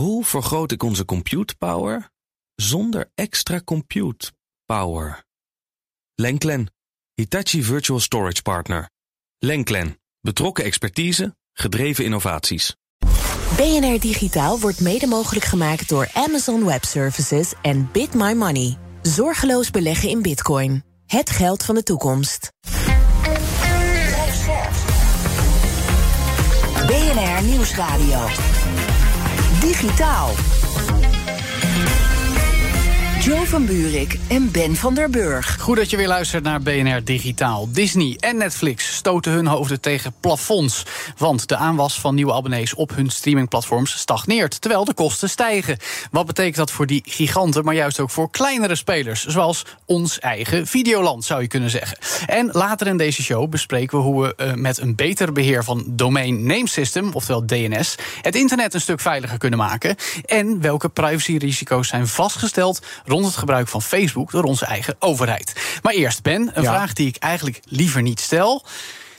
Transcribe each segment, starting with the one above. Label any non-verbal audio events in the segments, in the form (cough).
Hoe vergroot ik onze compute power zonder extra compute power? Lenklen, Hitachi Virtual Storage Partner. Lenklen, betrokken expertise, gedreven innovaties. BNR Digitaal wordt mede mogelijk gemaakt door Amazon Web Services en Bit My Money. Zorgeloos beleggen in Bitcoin. Het geld van de toekomst. BNR Nieuwsradio. Digitaal. Joe van Buurik en Ben van der Burg. Goed dat je weer luistert naar BNR Digitaal. Disney en Netflix stoten hun hoofden tegen plafonds. Want de aanwas van nieuwe abonnees op hun streamingplatforms stagneert. Terwijl de kosten stijgen. Wat betekent dat voor die giganten, maar juist ook voor kleinere spelers? Zoals ons eigen Videoland, zou je kunnen zeggen. En later in deze show bespreken we hoe we uh, met een beter beheer van Domain Name System, oftewel DNS, het internet een stuk veiliger kunnen maken. En welke privacyrisico's zijn vastgesteld rond het gebruik van Facebook door onze eigen overheid. Maar eerst, Ben, een Ja. vraag die ik eigenlijk liever niet stel.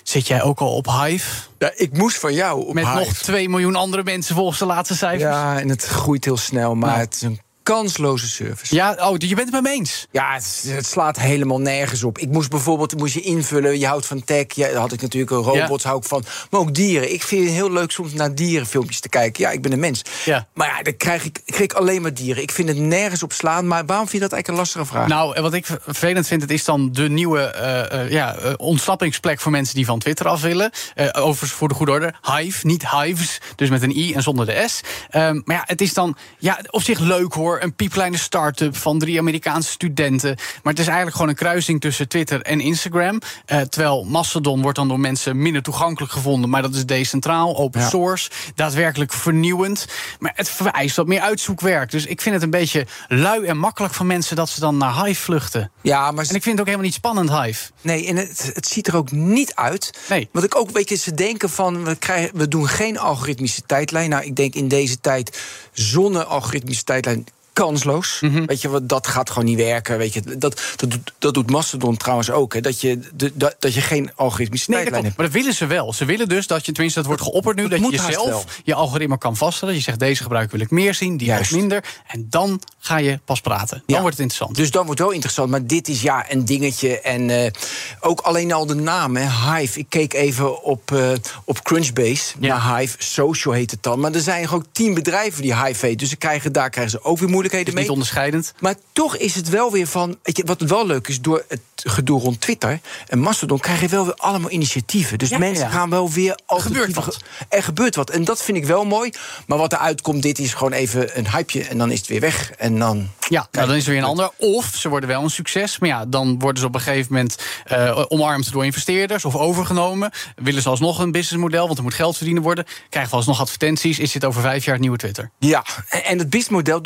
Zit jij ook al op Hive? Ja, ik moest van jou op Met Hive. nog 2 miljoen andere mensen volgens de laatste cijfers? Ja, en het groeit heel snel, maar Nou. het is een kansloze service. Ja, oh, je bent het met me eens. Ja, het, het slaat helemaal nergens op. Ik moest bijvoorbeeld moest je invullen, je houdt van tech. Ja, daar had ik natuurlijk een robots, hou ik van. Maar ook dieren. Ik vind het heel leuk soms naar dierenfilmpjes te kijken. Ja, ik ben een mens. Ja. Maar ja, dan krijg ik, ik kreeg alleen maar dieren. Ik vind het nergens op slaan. Maar waarom vind je dat eigenlijk een lastige vraag? Nou, en wat ik vervelend vind, het is dan de nieuwe eh, eh, ja, eh, ontsnappingsplek voor mensen die van Twitter af willen. Overigens voor de goede orde, Hive, niet Hives, dus met een i en zonder de s. Ehm, maar ja, het is dan ja, op zich leuk hoor, een piepkleine start-up van drie Amerikaanse studenten. Maar het is eigenlijk gewoon een kruising tussen Twitter en Instagram. Eh, terwijl Mastodon wordt dan door mensen minder toegankelijk gevonden, maar dat is decentraal, open Ja. source, daadwerkelijk vernieuwend. Maar het vereist wat meer uitzoekwerk. Dus ik vind het een beetje lui en makkelijk van mensen dat ze dan naar Hive vluchten. ja, maar En ik vind het ook helemaal niet spannend, Hive. Nee, en het, het ziet er ook niet uit. Nee. Want ik ook, weet je, ze denken van, we, krijgen, we doen geen algoritmische tijdlijn. Nou, ik denk in deze tijd, zonder algoritmische tijdlijn, kansloos. Mhm. Weet je, wat, dat gaat gewoon niet werken. Weet je, dat, dat, doet, dat doet Mastodon trouwens ook. Hè, dat, je, de, dat, dat je geen algoritmische Nee, hebt. Maar dat willen ze wel. Ze willen dus dat je, tenminste dat wordt geopperd nu, Dat dat je jezelf wel. je algoritme kan vaststellen. Je zegt deze gebruiker wil ik meer zien, die Juist. minder. En dan ga je pas praten. Dan Ja. wordt het interessant. Dus dan wordt het wel interessant. Maar dit is ja een dingetje. En eh, ook alleen al de naam, hè, Hive. Ik keek even op, eh, op Crunchbase Ja. naar Hive. Social heet het dan. Maar er zijn gewoon tien bedrijven die Hive heet. Dus ze krijgen, daar krijgen ze ook weer moeilijkheden mee. niet onderscheidend. Maar toch is het wel weer van. Weet je, wat wel leuk is, door het gedoe rond Twitter en Mastodon krijg je wel weer allemaal initiatieven. Dus Ja, mensen ja. gaan wel weer. alternatieven wat. ge- Er gebeurt wat. En dat vind ik wel mooi. Maar wat eruit komt, dit is gewoon even een hypeje. En dan is het weer weg. En dan. Ja, nou, dan is er weer een ander. Of ze worden wel een succes. Maar ja, dan worden ze op een gegeven moment eh, omarmd door investeerders of overgenomen. Willen ze alsnog een businessmodel, want er moet geld verdiend worden. Krijgen we alsnog advertenties. Is dit over vijf jaar het nieuwe Twitter? Ja, en het businessmodel,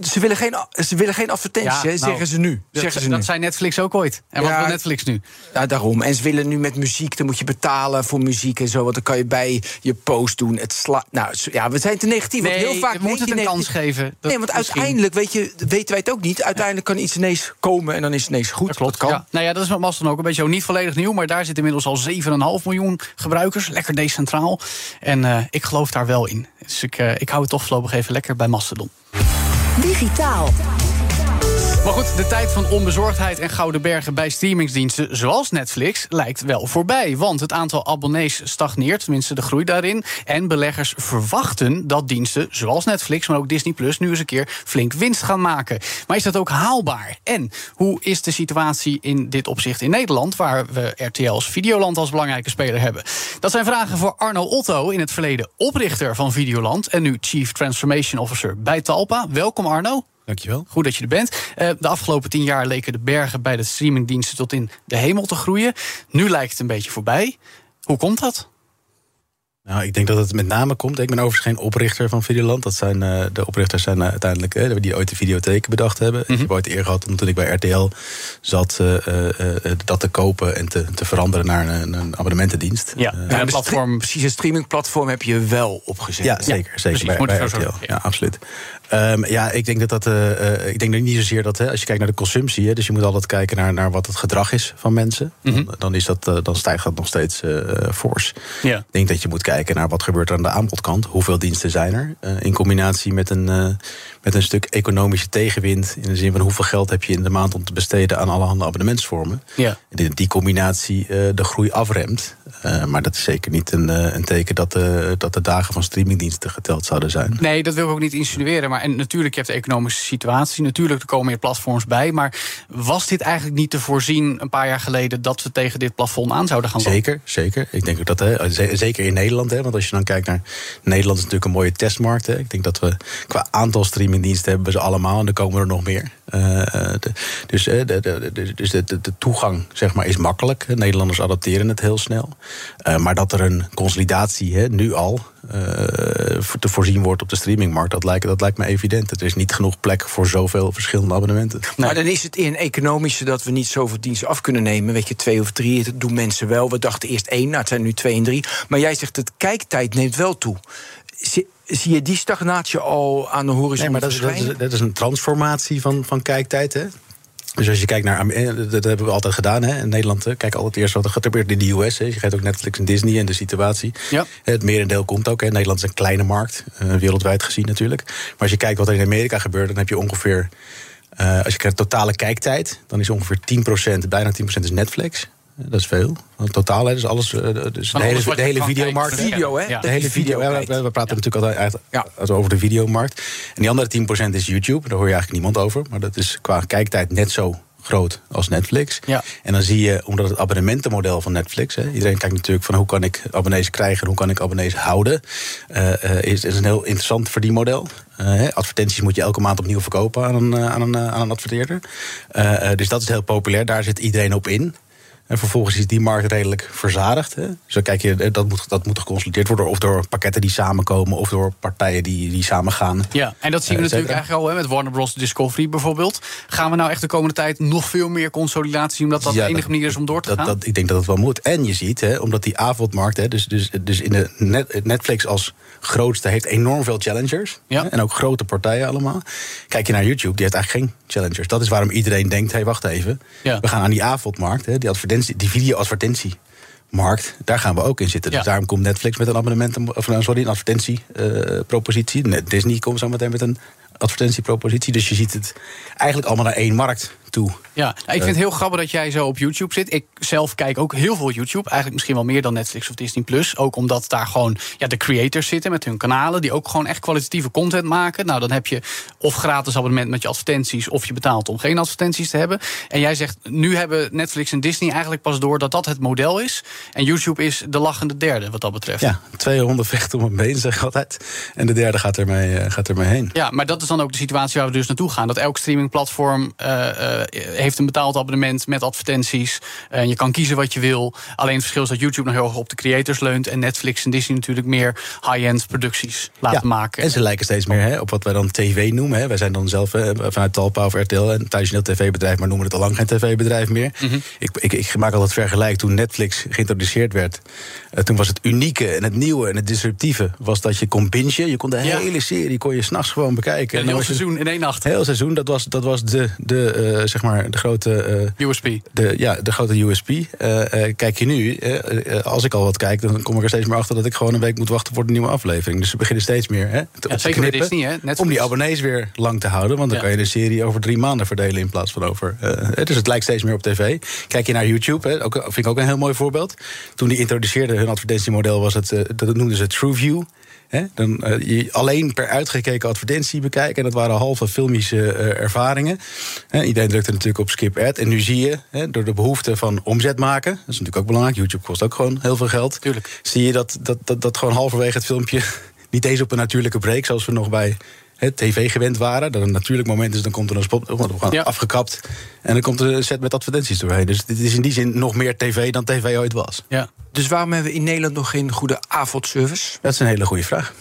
ze willen geen, ze willen geen advertenties, nou, zeggen ze nu. Dat, zeggen ze dat nu. zei Netflix ook ooit. En wat wil Netflix nu? Ja, daarom. En ze willen nu met muziek, dan moet je betalen voor muziek en zo. Want dan kan je bij je post doen. Het sla nou, ja, we zijn te negatief. want heel vaak we moeten denk het een kans geven. Nee, want misschien- uiteindelijk weet je, weten wij het ook niet. Uiteindelijk kan iets ineens komen en dan is het ineens goed. Dat klopt. kan. Ja. Nou ja, dat is met Mastodon ook een beetje zo niet volledig nieuw. Maar daar zit inmiddels al 7,5 miljoen gebruikers. Lekker decentraal. En eh, ik geloof daar wel in. Dus ik, eh, ik hou het toch voorlopig even lekker bij Mastodon. Digitaal. Maar goed, de tijd van onbezorgdheid en gouden bergen bij streamingsdiensten zoals Netflix lijkt wel voorbij. Want het aantal abonnees stagneert, tenminste de groei daarin. En beleggers verwachten dat diensten zoals Netflix, maar ook Disney Plus nu eens een keer flink winst gaan maken. Maar is dat ook haalbaar? En hoe is de situatie in dit opzicht in Nederland, waar we RTL als Videoland als belangrijke speler hebben? Dat zijn vragen voor Arno Otto, in het verleden oprichter van Videoland en nu Chief Transformation Officer bij Talpa. Welkom Arno. Dankjewel. Goed dat je er bent. Eh, de afgelopen tien jaar leken de bergen bij de streamingdiensten tot in de hemel te groeien. Nu lijkt het een beetje voorbij. Hoe komt dat? Nou, ik denk dat het met name komt. Ik ben overigens geen oprichter van Videoland. Dat zijn, eh, de oprichters zijn eh, uiteindelijk eh, die ooit de videotheken bedacht hebben. Ik heb ooit eer gehad om toen ik bij RTL zat dat te kopen en te, te veranderen naar een, een abonnementendienst. Ja, ja, Ja, een de platform. precies, een streamingplatform heb je wel opgezet. Ja, zeker. zeker precies, bij, RTL. ja. Ja, absoluut. Ehm, ja, ik denk dat dat. ik denk dat niet zozeer dat. Hè, als je kijkt naar de consumptie, hè, dus je moet altijd kijken naar, naar wat het gedrag is van mensen. Mhm. dan, dan, is dat, dan stijgt dat nog steeds fors. Ja. Ik denk dat je moet kijken kijken naar wat gebeurt er aan de aanbodkant. Hoeveel diensten zijn er? Uh, in combinatie met een, uh, met een stuk economische tegenwind. In de zin van hoeveel geld heb je in de maand om te besteden aan allerhande abonnementsvormen. Ja. Die, die combinatie uh, de groei afremt. maar dat is zeker niet een, een teken dat de, dat de dagen van streamingdiensten geteld zouden zijn. Nee, dat wil ik ook niet insinueren. Maar en natuurlijk, je hebt de economische situatie. Natuurlijk, er komen meer platforms bij. Maar was dit eigenlijk niet te voorzien een paar jaar geleden dat we tegen dit plafond aan zouden gaan lopen? Zeker, zeker. Ik denk ook dat, hè, zeker in Nederland. Hè, want als je dan kijkt naar Nederland, is natuurlijk een mooie testmarkt. Hè. Ik denk dat we qua aantal streamingdiensten hebben we ze allemaal. En er komen er nog meer. Uh, de, dus de, de, dus de, de, toegang zeg maar, is makkelijk. Nederlanders adapteren het heel snel. Uh, maar dat er een consolidatie hè, nu al uh, te voorzien wordt op de streamingmarkt, dat lijkt, dat lijkt me evident. Er is niet genoeg plek voor zoveel verschillende abonnementen. Nee. Maar dan is het in economische dat we niet zoveel diensten af kunnen nemen. Weet je, twee of drie, dat doen mensen wel. We dachten eerst één, nou het zijn nu twee en drie. Maar jij zegt dat kijktijd neemt wel toe. Zie, je die stagnatie al aan de horizon? Nee, maar dat is, dat is, dat is een transformatie van, van kijktijd. Hè? Dus als je kijkt naar, eh, dat hebben we altijd gedaan hè, in Nederland. Kijk altijd eerst wat er gebeurt in de US. Hè. Je geeft ook Netflix en Disney en de situatie. Ja. Het merendeel komt ook. Hè. Nederland is een kleine markt, eh, wereldwijd gezien natuurlijk. Maar als je kijkt wat er in Amerika gebeurt, dan heb je ongeveer. Uh, als je kijkt totale kijktijd, dan is ongeveer 10%, bijna 10% is Netflix. Dat is veel. Totaal, hè, dus alles. Eh, dus de hele, de hele videomarkt. Video, hè? Ja. De hele video. Ja, we, we, praten natuurlijk altijd ja. over de videomarkt. En die andere 10% is YouTube. Daar hoor je eigenlijk niemand over. Maar dat is qua kijktijd net zo groot als Netflix. Ja. En dan zie je, omdat het abonnementenmodel van Netflix... Hè, iedereen kijkt natuurlijk van hoe kan ik abonnees krijgen... en hoe kan ik abonnees houden, uh, is, is een heel interessant verdienmodel. Uh, advertenties moet je elke maand opnieuw verkopen aan een, aan een, aan een adverteerder. dus dat is heel populair, daar zit iedereen op in. En vervolgens is die markt redelijk verzadigd. Hè? Dus dan kijk je, dat moet, dat moet geconsolideerd worden. Of door pakketten die samenkomen, of door partijen die, die samen gaan. Ja, en dat zien we natuurlijk eigenlijk al hè, met Warner Bros. Discovery bijvoorbeeld. Gaan we nou echt de komende tijd nog veel meer consolidatie, omdat dat de enige manier is om door te dat, gaan? Dat, ik denk dat het wel moet. En je ziet, hè, omdat die avondmarkt, hè, dus, dus, dus in de net, Netflix als grootste heeft enorm veel challengers. Ja. En ook grote partijen allemaal. Kijk je naar YouTube, die heeft eigenlijk geen challengers. Dat is waarom iedereen denkt, hé, hey, wacht even. Ja. We gaan aan die avondmarkt, hè, die, advertentie, die video-advertentiemarkt, daar gaan we ook in zitten. Ja. Dus daarom komt Netflix met een abonnement, of nou, sorry, een advertentiepropositie. Uh, Disney komt zo meteen met een advertentiepropositie. Dus je ziet het eigenlijk allemaal naar één markt toe. Ja, nou, ik vind het heel grappig dat jij zo op YouTube zit. Ik zelf kijk ook heel veel YouTube. Eigenlijk misschien wel meer dan Netflix of Disney Plus. Ook omdat daar gewoon ja, de creators zitten met hun kanalen. Die ook gewoon echt kwalitatieve content maken. Nou, dan heb je of gratis abonnement met je advertenties. Of je betaalt om geen advertenties te hebben. En jij zegt, nu hebben Netflix en Disney eigenlijk pas door dat dat het model is. En YouTube is de lachende derde wat dat betreft. Ja, twee honden vechten om een been, zeg ik altijd. En de derde gaat ermee, uh, gaat ermee heen. Ja, maar dat is dan ook de situatie waar we dus naartoe gaan. Dat elk streamingplatform uh, uh, heeft een betaald abonnement met advertenties. En je kan kiezen wat je wil. Alleen het verschil is dat YouTube nog heel erg op de creators leunt. En Netflix en Disney natuurlijk meer high-end producties laten ja, maken. En ze lijken steeds meer hè, op wat wij dan tv noemen. Hè. Wij zijn dan zelf hè, vanuit Talpa of RTL een traditioneel tv-bedrijf, maar noemen het al lang geen tv-bedrijf meer. Mm -hmm. ik, ik, ik maak altijd vergelijk toen Netflix geïntroduceerd werd. Uh, toen was het unieke en het nieuwe en het disruptieve was dat je kon bingen. Je kon de Ja. hele serie kon je s'nachts gewoon bekijken. Een En dan heel seizoen in één nacht. Heel seizoen, dat was, dat was de, de, eh, zeg maar, de grote eh, USP. de, ja, de grote USP. Eh, eh, kijk je nu, als ik al wat kijk, dan kom ik er steeds meer achter dat ik gewoon een week moet wachten voor de nieuwe aflevering. Dus ze beginnen steeds meer hè, te, Ja, zeker bij knippen Disney, hè? Om die abonnees weer lang te houden. Want dan Ja. kan je de serie over drie maanden verdelen in plaats van over. dus het lijkt steeds meer op tv. Kijk je naar YouTube, hè, ook, vind ik ook een heel mooi voorbeeld. Toen die introduceerden hun advertentiemodel, was het, dat noemden ze TrueView. Dan eh, je alleen per uitgekeken advertentie bekijken. En dat waren halve filmische eh, ervaringen. Hè, iedereen drukte natuurlijk op skip ad. En nu zie je, door de behoefte van omzet maken... dat is natuurlijk ook belangrijk, YouTube kost ook gewoon heel veel geld... Tuurlijk. zie je dat, dat, dat, dat gewoon halverwege het filmpje... (laughs) niet eens op een natuurlijke break, zoals we nog bij hè, tv gewend waren. Dat een natuurlijk moment is, dan komt er een spot, oh, we gaan Ja. afgekapt... en dan komt er een set met advertenties doorheen. Dus dit is in die zin nog meer tv dan tv ooit was. Ja. Dus waarom hebben we in Nederland nog geen goede avondservice? Dat is een hele goede vraag.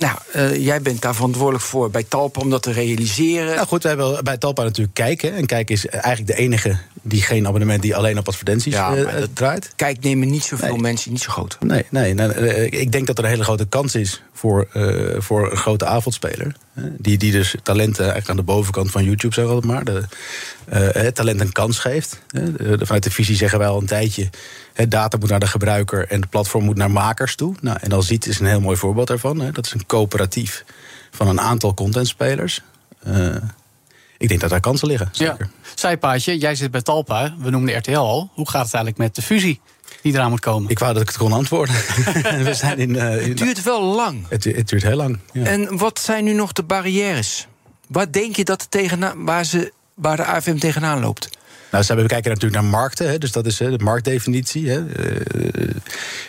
Nou, eh, jij bent daar verantwoordelijk voor bij Talpa om dat te realiseren. Nou goed, we hebben bij Talpa natuurlijk Kijk. Hè. En Kijk is eigenlijk de enige die geen abonnement die alleen op advertenties Ja, eh, dat- draait. Kijk, nemen niet zoveel Nee. mensen, niet zo groot. Nee, nee, ik denk dat er een hele grote kans is voor, eh, voor een grote avondspeler. Die, die dus talenten eigenlijk aan de bovenkant van YouTube, zeg maar, de, talent een kans geeft. Vanuit de visie zeggen wij al een tijdje. Data moet naar de gebruiker en het platform moet naar makers toe. Nou, en al ziet is een heel mooi voorbeeld daarvan. hè. Dat is een coöperatief van een aantal contentspelers. Eh, ik denk dat daar kansen liggen. Zeker. Ja. Zijpaadje, jij zit bij Talpa, we noemden RTL al. Hoe gaat het eigenlijk met de fusie die eraan moet komen? Ik wou dat ik het kon antwoorden. (laughs) We zijn in, eh, in- Het duurt wel lang. het, het duurt heel lang. Ja. En wat zijn nu nog de barrières? Wat denk je dat tegenaan, waar, ze, waar de AFM tegenaan loopt? Nou, ze hebben kijken natuurlijk naar markten, hè, dus dat is hè, de marktdefinitie. Hè.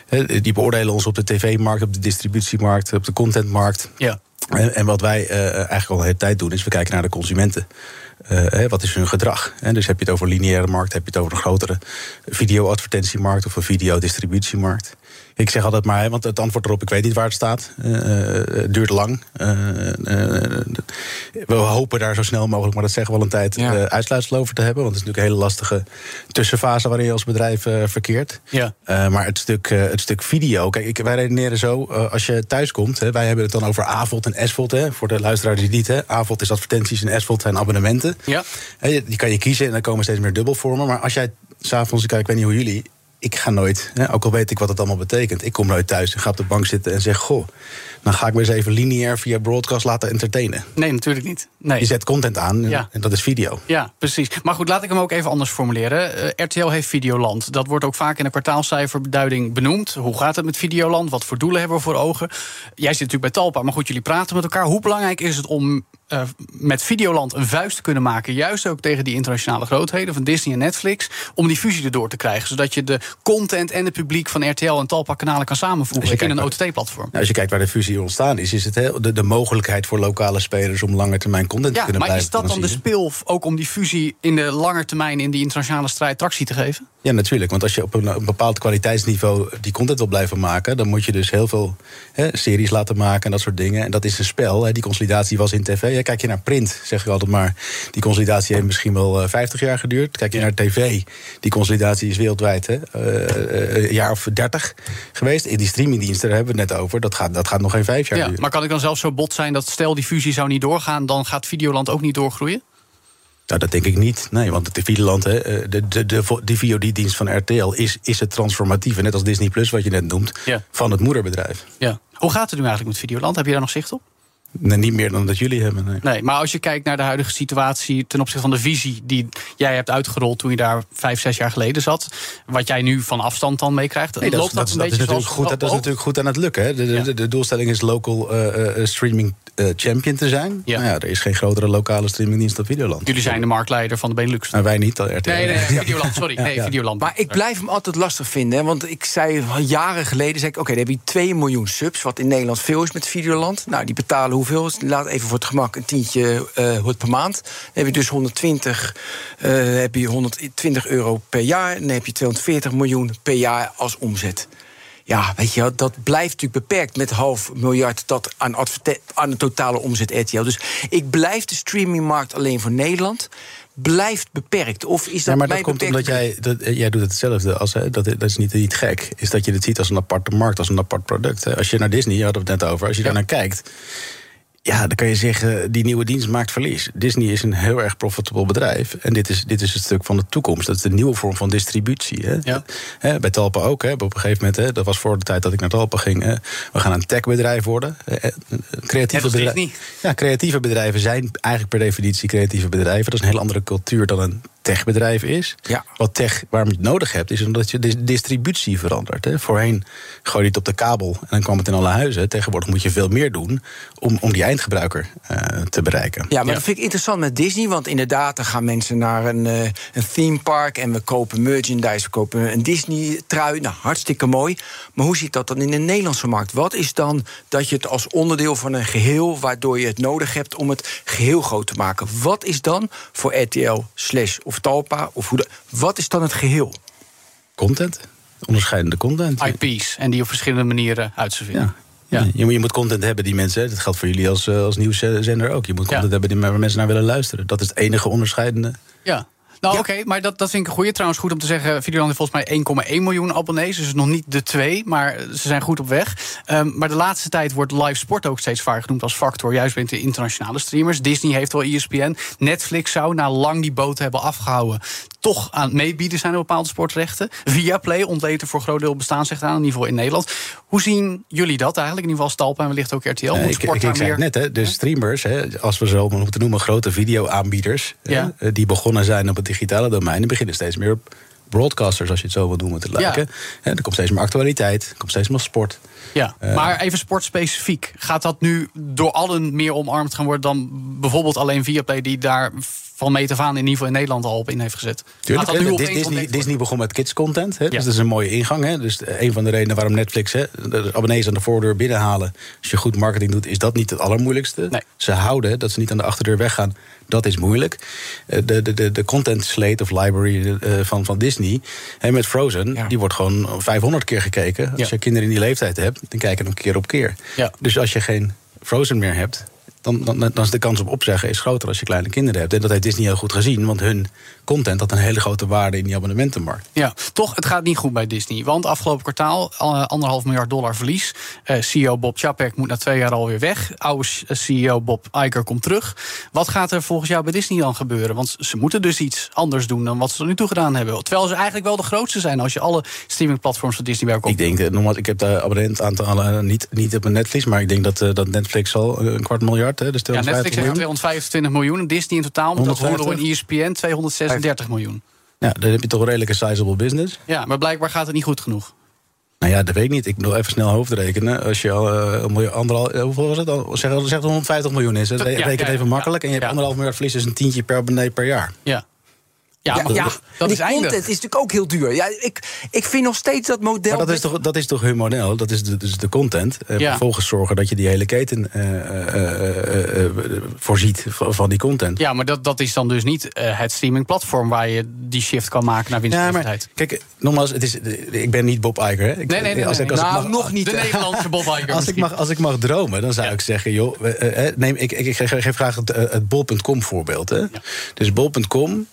Eh, eh, die beoordelen ons op de tv-markt, op de distributiemarkt, op de contentmarkt. Ja. En, en wat wij eh, eigenlijk al de hele tijd doen, is we kijken naar de consumenten. Hè, wat is hun gedrag? Hè? Dus heb je het over lineaire markt, heb je het over een grotere video-advertentiemarkt of een videodistributiemarkt. Ik zeg altijd maar, want het antwoord erop, ik weet niet waar het staat. Eh, eh, het duurt lang. Eh, we hopen daar zo snel mogelijk, maar dat zeggen we al een tijd, Ja. uitsluitsel over te hebben. Want het is natuurlijk een hele lastige tussenfase waarin je als bedrijf verkeert. Ja. Maar het stuk, het stuk video, kijk, ik, wij redeneren zo, als je thuis komt, hè, wij hebben het dan over AVOD en SVOD, hè, voor de luisteraars die het niet, hè. AVOD is advertenties en SVOD zijn abonnementen. Ja. Je- die kan je kiezen en dan komen steeds meer dubbelvormen. Maar als jij s'avonds, ik weet niet hoe jullie, ik ga nooit, hè, ook al weet ik wat het allemaal betekent, ik kom nooit thuis en ga op de bank zitten en zeg, goh, dan ga ik me eens even lineair via broadcast laten entertainen. Nee, natuurlijk niet. Nee. Je zet content aan en- Ja. en dat is video. Ja, precies. Maar goed, laat ik hem ook even anders formuleren. Eh, RTL heeft Videoland. Dat wordt ook vaak in de kwartaalcijferbeduiding benoemd. Hoe gaat het met Videoland? Wat voor doelen hebben we voor ogen? Jij zit natuurlijk bij Talpa, maar goed, jullie praten met elkaar. Hoe belangrijk is het om eh, met Videoland een vuist te kunnen maken... juist ook tegen die internationale grootheden van Disney en Netflix... om die fusie erdoor te krijgen, zodat je de content en het publiek van RTL en Talpa-kanalen kan samenvoegen in een OTT-platform. Nou, als je kijkt waar de fusie ontstaan is, is het heel, de, de mogelijkheid voor lokale spelers om langer termijn content te Ja, kunnen maar blijven is dat dan de speel ook om die fusie in de lange termijn... in die internationale strijd tractie te geven? Ja, natuurlijk. Want als je op een, een bepaald kwaliteitsniveau die content wil blijven maken, dan moet je dus heel veel hè, series laten maken en dat soort dingen. En dat is een spel. Hè. Die consolidatie was in tv. Hè. Kijk je naar print, zeg ik altijd maar. Die consolidatie heeft misschien wel eh, 50 jaar geduurd. Kijk je naar tv, die consolidatie is wereldwijd hè, eh, eh, een jaar of 30 geweest. In die streamingdiensten, daar hebben we het net over. Dat gaat, dat gaat nog geen vijf jaar Ja, duren. maar kan ik dan zelfs zo bot zijn dat stel die fusie zou niet doorgaan, dan gaat Videoland ook niet doorgroeien? Nou, dat denk ik niet. Nee, want het Videoland, hè, eh, de, de, de, de VOD-dienst van RTL is, is het transformatieve, net als Disney Plus, wat je net noemt, Ja. van het moederbedrijf. Ja. Hoe gaat het nu eigenlijk met Videoland? Heb je daar nog zicht op? Nee, niet meer dan dat jullie hebben. Nee. Nee, maar als je kijkt naar de huidige situatie ten opzichte van de visie die jij hebt uitgerold toen je daar vijf, zes jaar geleden zat, wat jij nu van afstand dan meekrijgt, Nee, loopt is- dat, dat, een dat beetje is zoals goed, dat is natuurlijk goed aan het lukken. Hè. De, de, Ja. de, de doelstelling is local eh, eh, streaming eh, champion te zijn. Ja. Nou ja, er is geen grotere lokale streamingdienst dan Videoland. Jullie zijn de marktleider van de Benelux. Nou, wij niet, RTL. Nee, nee, nee, Videoland, sorry. Nee, Ja. Videoland. Maar ik blijf hem altijd lastig vinden. Hè, want ik zei al jaren geleden: zei ik, Oké, dan heb je 2 miljoen subs. Wat in Nederland veel is met Videoland. Nou, die betalen hoeveel? Laat even voor het gemak een tientje eh per maand. Dan heb je dus 120, eh, heb je 120 euro per jaar. En dan heb je 240 miljoen per jaar als omzet. Ja, weet je, dat blijft natuurlijk beperkt met half miljard dat aan, aan de totale omzet RTL. Dus ik blijf de streamingmarkt alleen voor Nederland. Blijft beperkt. Of is dat Ja, maar dat komt omdat jij, dat, jij doet hetzelfde. Als, hè, dat, dat is niet, niet gek. Is dat je het ziet als een aparte markt, als een apart product. hè. Als je naar Disney, je we het net over, als je daar naar kijkt. Ja, dan kan je zeggen, die nieuwe dienst maakt verlies. Disney is een heel erg profitable bedrijf. En dit is, dit is het stuk van de toekomst. Dat is de nieuwe vorm van distributie. Hè. Ja. Bij Talpa ook. Hè. Op een gegeven moment, hè, dat was voor de tijd dat ik naar Talpa ging. Hè. We gaan een techbedrijf worden. Creatieve bedrijven. Ja, creatieve bedrijven zijn eigenlijk per definitie creatieve bedrijven. Dat is een heel andere cultuur dan een techbedrijf is. Ja. Wat tech, waarom je het nodig hebt, is omdat je de distributie verandert. Hè. Voorheen gooi je het op de kabel en dan kwam het in alle huizen. Tegenwoordig moet je veel meer doen om, om die eindgebruiker eh, te bereiken. Ja, maar Ja. dat vind ik interessant met Disney. Want inderdaad, dan gaan mensen naar een, eh, een theme park en we kopen merchandise, we kopen een Disney-trui. Nou, hartstikke mooi. Maar hoe zit dat dan in de Nederlandse markt? Wat is dan dat je het als onderdeel van een geheel, waardoor je het nodig hebt om het geheel groot te maken? Wat is dan voor RTL slash of Talpa of hoe de, wat is dan het geheel? Content, onderscheidende content. IP's en die op verschillende manieren uitserveren. Ja. Ja. Je, moet, je moet content hebben die mensen, dat geldt voor jullie als, eh, als nieuwszender ook. Je moet content Ja. hebben die, waar mensen naar willen luisteren. Dat is het enige onderscheidende. Ja. Nou, oké, maar dat, dat vind ik een goede. Trouwens, goed om te zeggen, Videoland heeft volgens mij 1,1 miljoen abonnees. Dus nog niet de twee, maar ze zijn goed op weg. Um, maar de laatste tijd wordt live sport ook steeds vaker genoemd als factor. Juist bij de internationale streamers. Disney heeft wel ESPN. Netflix zou na lang die boot hebben afgehouden... toch aan het meebieden zijn op bepaalde sportrechten. Viaplay ontleed er voor een groot deel bestaansrecht aan, in ieder geval in Nederland. Hoe zien jullie dat eigenlijk? In ieder geval Stalpa en wellicht ook RTL. Ik, ik, ik zei net, hè, de streamers, hè, als we zo moeten noemen... grote videoaanbieders, ja. hè, die begonnen zijn op het digitale domein... die beginnen steeds meer op broadcasters, als je het zo wil noemen, te lijken. Ja. er komt steeds meer actualiteit, er komt steeds meer sport. Ja, uh, maar even sportspecifiek. Gaat dat nu door allen meer omarmd gaan worden dan bijvoorbeeld alleen Viaplay die daar van meet af aan in ieder geval in Nederland al op in heeft gezet? Tuurlijk, dat nu Disney, Disney begon met kids content, hè, dus dat is een mooie ingang. Hè. Dus een van de redenen waarom Netflix hè, de abonnees aan de voordeur binnenhalen, als je goed marketing doet, is dat niet het allermoeilijkste. Nee. Ze houden dat ze niet aan de achterdeur weggaan. Dat is moeilijk. De, de, de, de content slate of library van, van Disney hè, met Frozen, ja. die wordt gewoon 500 keer gekeken. Als ja. je kinderen in die leeftijd hebt, dan kijken hem keer op keer. Ja. Dus als je geen Frozen meer hebt, dan, dan, dan, is de kans op opzeggen is groter als je kleine kinderen hebt. En dat heeft Disney heel goed gezien, want hun content had een hele grote waarde in die abonnementenmarkt. Ja, toch, het gaat niet goed bij Disney. Want afgelopen kwartaal anderhalf miljard dollar verlies. Uh, CEO Bob Chapek moet na twee jaar alweer weg. Oude CEO Bob Iger komt terug. Wat gaat er volgens jou bij Disney dan gebeuren? Want ze moeten dus iets anders doen dan wat ze tot nu toe gedaan hebben. Terwijl ze eigenlijk wel de grootste zijn als je alle streamingplatforms van Disney bij elkaar Ik denk, nogmaals, ik heb de abonnentaantallen niet, niet op mijn Netflix, maar ik denk dat, uh, dat Netflix al een kwart miljard. Hè, dus ja, Netflix heeft 225 miljoen. Disney in totaal, met dat horen in ESPN, 236 miljoen. Ja, dan heb je toch een redelijke sizable business. Ja, maar blijkbaar gaat het niet goed genoeg. Nou ja, dat weet ik niet. Ik wil even snel hoofdrekenen. Als je al uh, miljoen, anderhalf, hoeveel was het al? Zeg, zeg 150 miljoen is. Het. Ja, Reken even makkelijk. En je hebt anderhalf miljard verlies, is een tientje per abonnee per jaar. Ja. Ja, ja, ja, dat die is content is natuurlijk ook heel duur. Ja, ik, ik vind nog steeds dat model. Maar dat, is toch, dat is toch hun model? Dat is de, dus de content. Uh, ja. Vervolgens zorgen dat je die hele keten uh, uh, voorziet van die content. Ja, maar dat, dat is dan dus niet het streamingplatform waar je die shift kan maken naar winstgevendheid. Ja, kijk, nogmaals, het is, ik ben niet Bob Iger. Hè. Ik, nee, nee, nee. Als nee, ik, als nou, ik mag, nog niet. De Nederlandse Bob (laughs) Iger. Als ik, mag, als ik mag dromen, dan zou ja. ik zeggen, joh, neem, ik, ik, ik geef graag het, het bol.com voorbeeld. Hè. Ja. Dus bol.com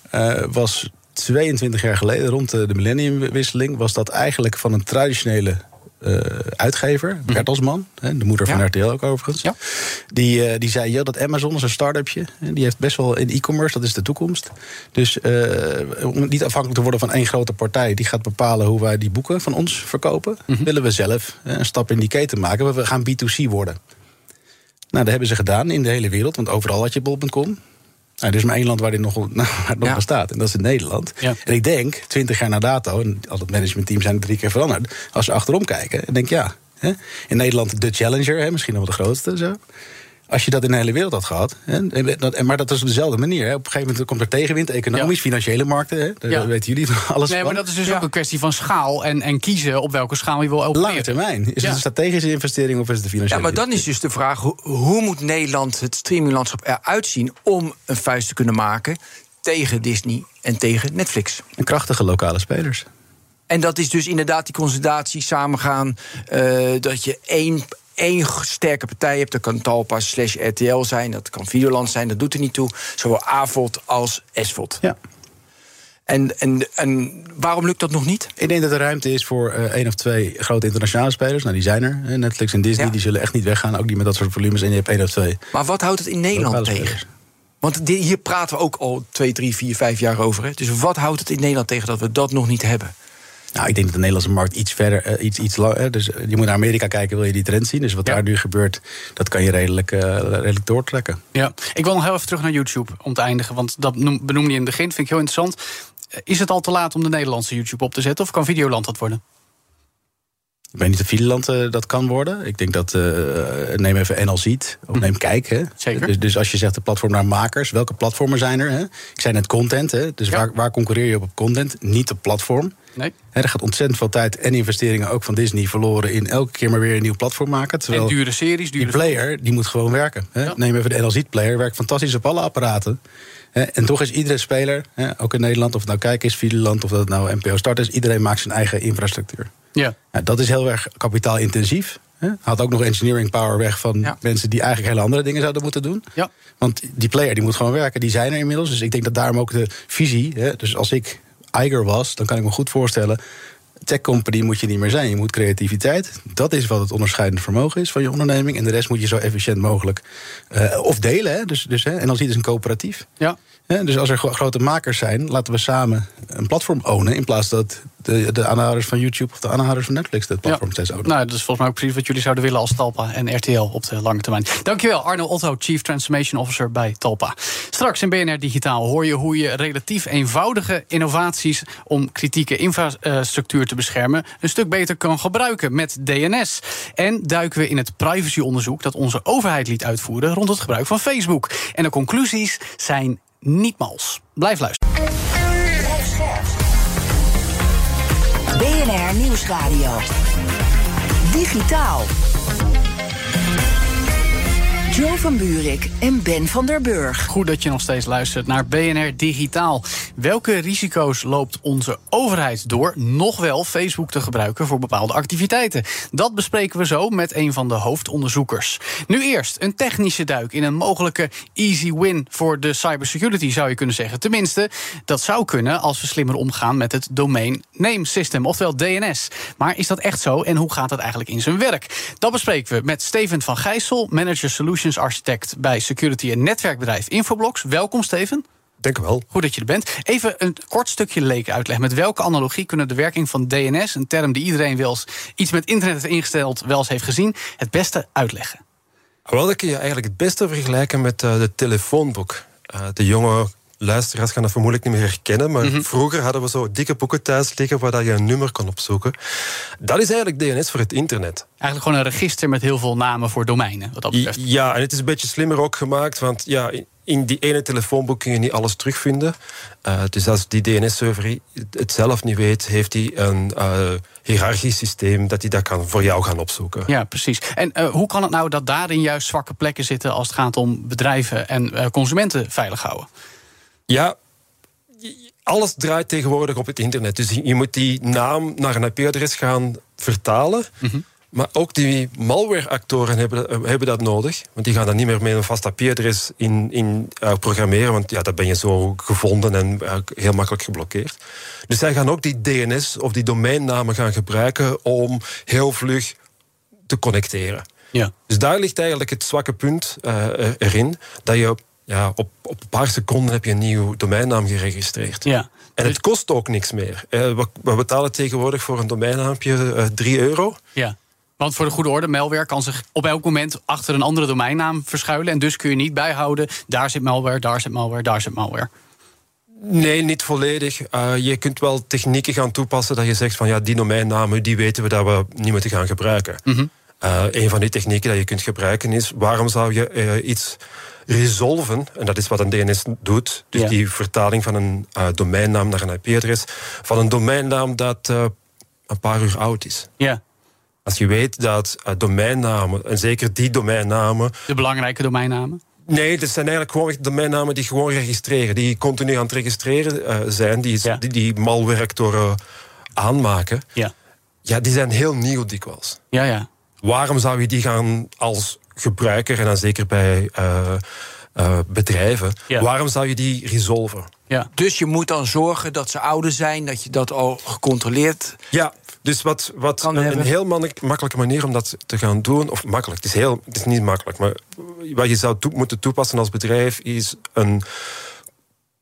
was 22 jaar geleden, rond de millenniumwisseling, was dat eigenlijk van een traditionele uh, uitgever, Bertelsman, de moeder van ja. RTL ook overigens. Ja. Die, uh, die zei: ja, dat Amazon is een start-upje. Die heeft best wel in e-commerce, dat is de toekomst. Dus uh, om niet afhankelijk te worden van één grote partij, die gaat bepalen hoe wij die boeken van ons verkopen, -hmm. willen we zelf een stap in die keten maken. We gaan B2C worden. Nou, dat hebben ze gedaan in de hele wereld, want overal had je bol.com. Nou, er is maar één land waar dit nog, nou, (laughs) nog ja. bestaat. En dat is in Nederland. Ja. En ik denk, twintig jaar na dato, en al het managementteam zijn er drie keer veranderd. Als ze achterom kijken, en denk ja. Hè, in Nederland de Challenger, hè, misschien nog wel de grootste. Zo. Als je dat in de hele wereld had gehad. Hè, maar dat is op dezelfde manier. Hè. Op een gegeven moment komt er tegenwind, economisch, ja. financiële markten. Hè. Daar ja. weten jullie alles nee, van. maar dat is dus ook een kwestie van schaal. En, en kiezen op welke schaal je wil opereren. Lange termijn. Is het een strategische investering of is het een financiële Ja, maar dan is dus de vraag: hoe, hoe moet Nederland het streaminglandschap eruit zien om een vuist te kunnen maken tegen Disney en tegen Netflix? En krachtige lokale spelers. En dat is dus inderdaad die consolidatie samengaan. Uh, dat je één één sterke partij hebt. Dat kan Talpa slash RTL zijn, dat kan Videoland zijn, dat doet er niet toe. Zowel AVOD als SVOD. Ja. En, en, en waarom lukt dat nog niet? Ik denk dat er ruimte is voor uh, één of twee grote internationale spelers. Nou, die zijn er. Netflix en Disney, ja. die zullen echt niet weggaan. Ook niet met dat soort volumes. En je hebt één of twee. Maar wat houdt het in Nederland tegen? Spelers. Want die, hier praten we ook al twee, drie, vier, vijf jaar over. Hè? Dus wat houdt het in Nederland tegen dat we dat nog niet hebben? Nou, ik denk dat de Nederlandse markt iets verder, uh, iets, iets langer. Dus je moet naar Amerika kijken, wil je die trend zien. Dus wat ja. daar nu gebeurt, dat kan je redelijk, uh, redelijk doortrekken. Ja, ik wil nog heel even terug naar YouTube om te eindigen. Want dat benoemde je in het begin, vind ik heel interessant. Is het al te laat om de Nederlandse YouTube op te zetten? Of kan Videoland dat worden? Ik weet niet of Videoland uh, dat kan worden. Ik denk dat, uh, neem even NL Ziet, of neem Kijk. Hè. Zeker. Dus, dus als je zegt de platform naar makers, welke platformen zijn er? Hè? Ik zei net content, hè? dus ja. waar, waar concurreer je op op content? Niet op platform. Nee. Hè, er gaat ontzettend veel tijd en investeringen ook van Disney verloren... in elke keer maar weer een nieuw platform maken. Terwijl en dure series, dure Die player, die moet gewoon werken. Hè. Ja. Neem even de NL Ziet player, werkt fantastisch op alle apparaten. En toch is iedere speler, ook in Nederland, of het nou Kijk is, Videoland... of dat het nou NPO Start is, iedereen maakt zijn eigen infrastructuur. Ja. Nou, dat is heel erg kapitaalintensief. Haalt ook nog engineering power weg van Ja. mensen die eigenlijk hele andere dingen zouden moeten doen. Ja. Want die player die moet gewoon werken, die zijn er inmiddels. Dus ik denk dat daarom ook de visie. Hè, dus als ik Iger was, dan kan ik me goed voorstellen. Tech company moet je niet meer zijn. Je moet creativiteit. Dat is wat het onderscheidende vermogen is van je onderneming. En de rest moet je zo efficiënt mogelijk. eh, of delen. Hè, dus, dus, hè, en dan zie je dus een coöperatief. Ja. Dus als er gro- grote makers zijn, laten we samen een platform ownen. In plaats dat de, de aanhouders van YouTube of de aanhouders van Netflix het platform steeds ownen. Nou, dat is volgens mij ook precies wat jullie zouden willen als Talpa en RTL op de lange termijn. Dankjewel, Arno Otto, Chief Transformation Officer bij Talpa. Straks in BNR Digitaal hoor je hoe je relatief eenvoudige innovaties om kritieke infrastructuur te beschermen een stuk beter kan gebruiken met DNS. En duiken we in het privacyonderzoek dat onze overheid liet uitvoeren rond het gebruik van Facebook. En de conclusies zijn niet mals. Blijf luisteren. BNR Nieuwsradio. Digitaal. Joe van Buurik en Ben van der Burg. Goed dat je nog steeds luistert naar BNR Digitaal. Welke risico's loopt onze overheid door nog wel Facebook te gebruiken voor bepaalde activiteiten? Dat bespreken we zo met een van de hoofdonderzoekers. Nu eerst een technische duik in een mogelijke easy win voor de cybersecurity, zou je kunnen zeggen. Tenminste, dat zou kunnen als we slimmer omgaan met het Domain Name System, oftewel DNS. Maar is dat echt zo en hoe gaat dat eigenlijk in zijn werk? Dat bespreken we met Steven van Gijssel, Manager Solutions Architect bij security- en netwerkbedrijf Infoblox. Welkom, Steven. Denk wel. Goed dat je er bent. Even een kort stukje leken uitleggen. Met welke analogie kunnen de werking van DNS, een term die iedereen wel eens iets met internet heeft ingesteld, wel eens heeft gezien, het beste uitleggen? Wel, dat kun je eigenlijk het beste vergelijken met eh, de telefoonboek. Eh, de jonge luisteraars gaan dat vermoedelijk niet meer herkennen, maar vroeger hadden we zo dikke boeken thuis liggen waar je een nummer kon opzoeken. Dat is eigenlijk DNS voor het internet. Eigenlijk gewoon een register met heel veel namen voor domeinen, wat dat betreft. Ja, en het is een beetje slimmer ook gemaakt, want ja, in- die ene telefoonboek kun je niet alles terugvinden. Eh, dus als die DNS-server het zelf niet weet, heeft hij een eh hiërarchisch systeem dat hij dat kan voor jou gaan opzoeken. Ja, precies. En eh, hoe kan het nou dat daarin juist zwakke plekken zitten als het gaat om bedrijven en consumenten veilig houden? Ja, alles draait tegenwoordig op het internet. Dus je moet die naam naar een IP-adres gaan vertalen. Maar ook die malware-actoren hebben, hebben dat nodig. Want die gaan dan niet meer met een vast IP-adres in, in eh, programmeren. Want ja, dan ben je zo gevonden en eh, heel makkelijk geblokkeerd. Dus zij gaan ook die DNS of die domeinnamen gaan gebruiken om heel vlug te connecteren. Ja. Dus daar ligt eigenlijk het zwakke punt eh, er- erin. Dat je ja, op, op een paar seconden heb je een nieuw domeinnaam geregistreerd. Ja. En het kost ook niks meer. Eh, we, we betalen tegenwoordig voor een domeinnaampje eh 3 euro. Ja. Want voor de goede orde, malware kan zich op elk moment achter een andere domeinnaam verschuilen. En dus kun je niet bijhouden, daar zit malware, daar zit malware, daar zit malware. Nee, niet volledig. Eh, je kunt wel technieken gaan toepassen dat je zegt van ja, die domeinnamen die weten we dat we niet moeten gaan gebruiken. Eh, een van die technieken dat je kunt gebruiken is waarom zou je eh, iets resolven, en dat is wat een DNS doet, dus Ja. die vertaling van een eh, domeinnaam naar een IP-adres, van een domeinnaam dat eh, een paar uur oud is. Ja. Als je weet dat eh, domeinnamen, en zeker die domeinnamen, De belangrijke domeinnamen. Nee, dat zijn eigenlijk gewoon domeinnamen die gewoon registreren. Die continu aan het registreren zijn. Die, Ja. die, die malware-actoren aanmaken. Ja. Ja, die zijn heel nieuw dikwijls. Ja, ja. Waarom zou je die gaan als gebruiker, en dan zeker bij eh, eh, bedrijven... Ja. waarom zou je die resolven? Ja. Dus je moet dan zorgen dat ze ouder zijn, dat je dat al gecontroleerd. Ja, dus wat, wat Kan een, heel makkelijke manier om dat te gaan doen, of makkelijk, het is, heel, het is niet makkelijk, maar wat je zou toe- moeten toepassen als bedrijf is een.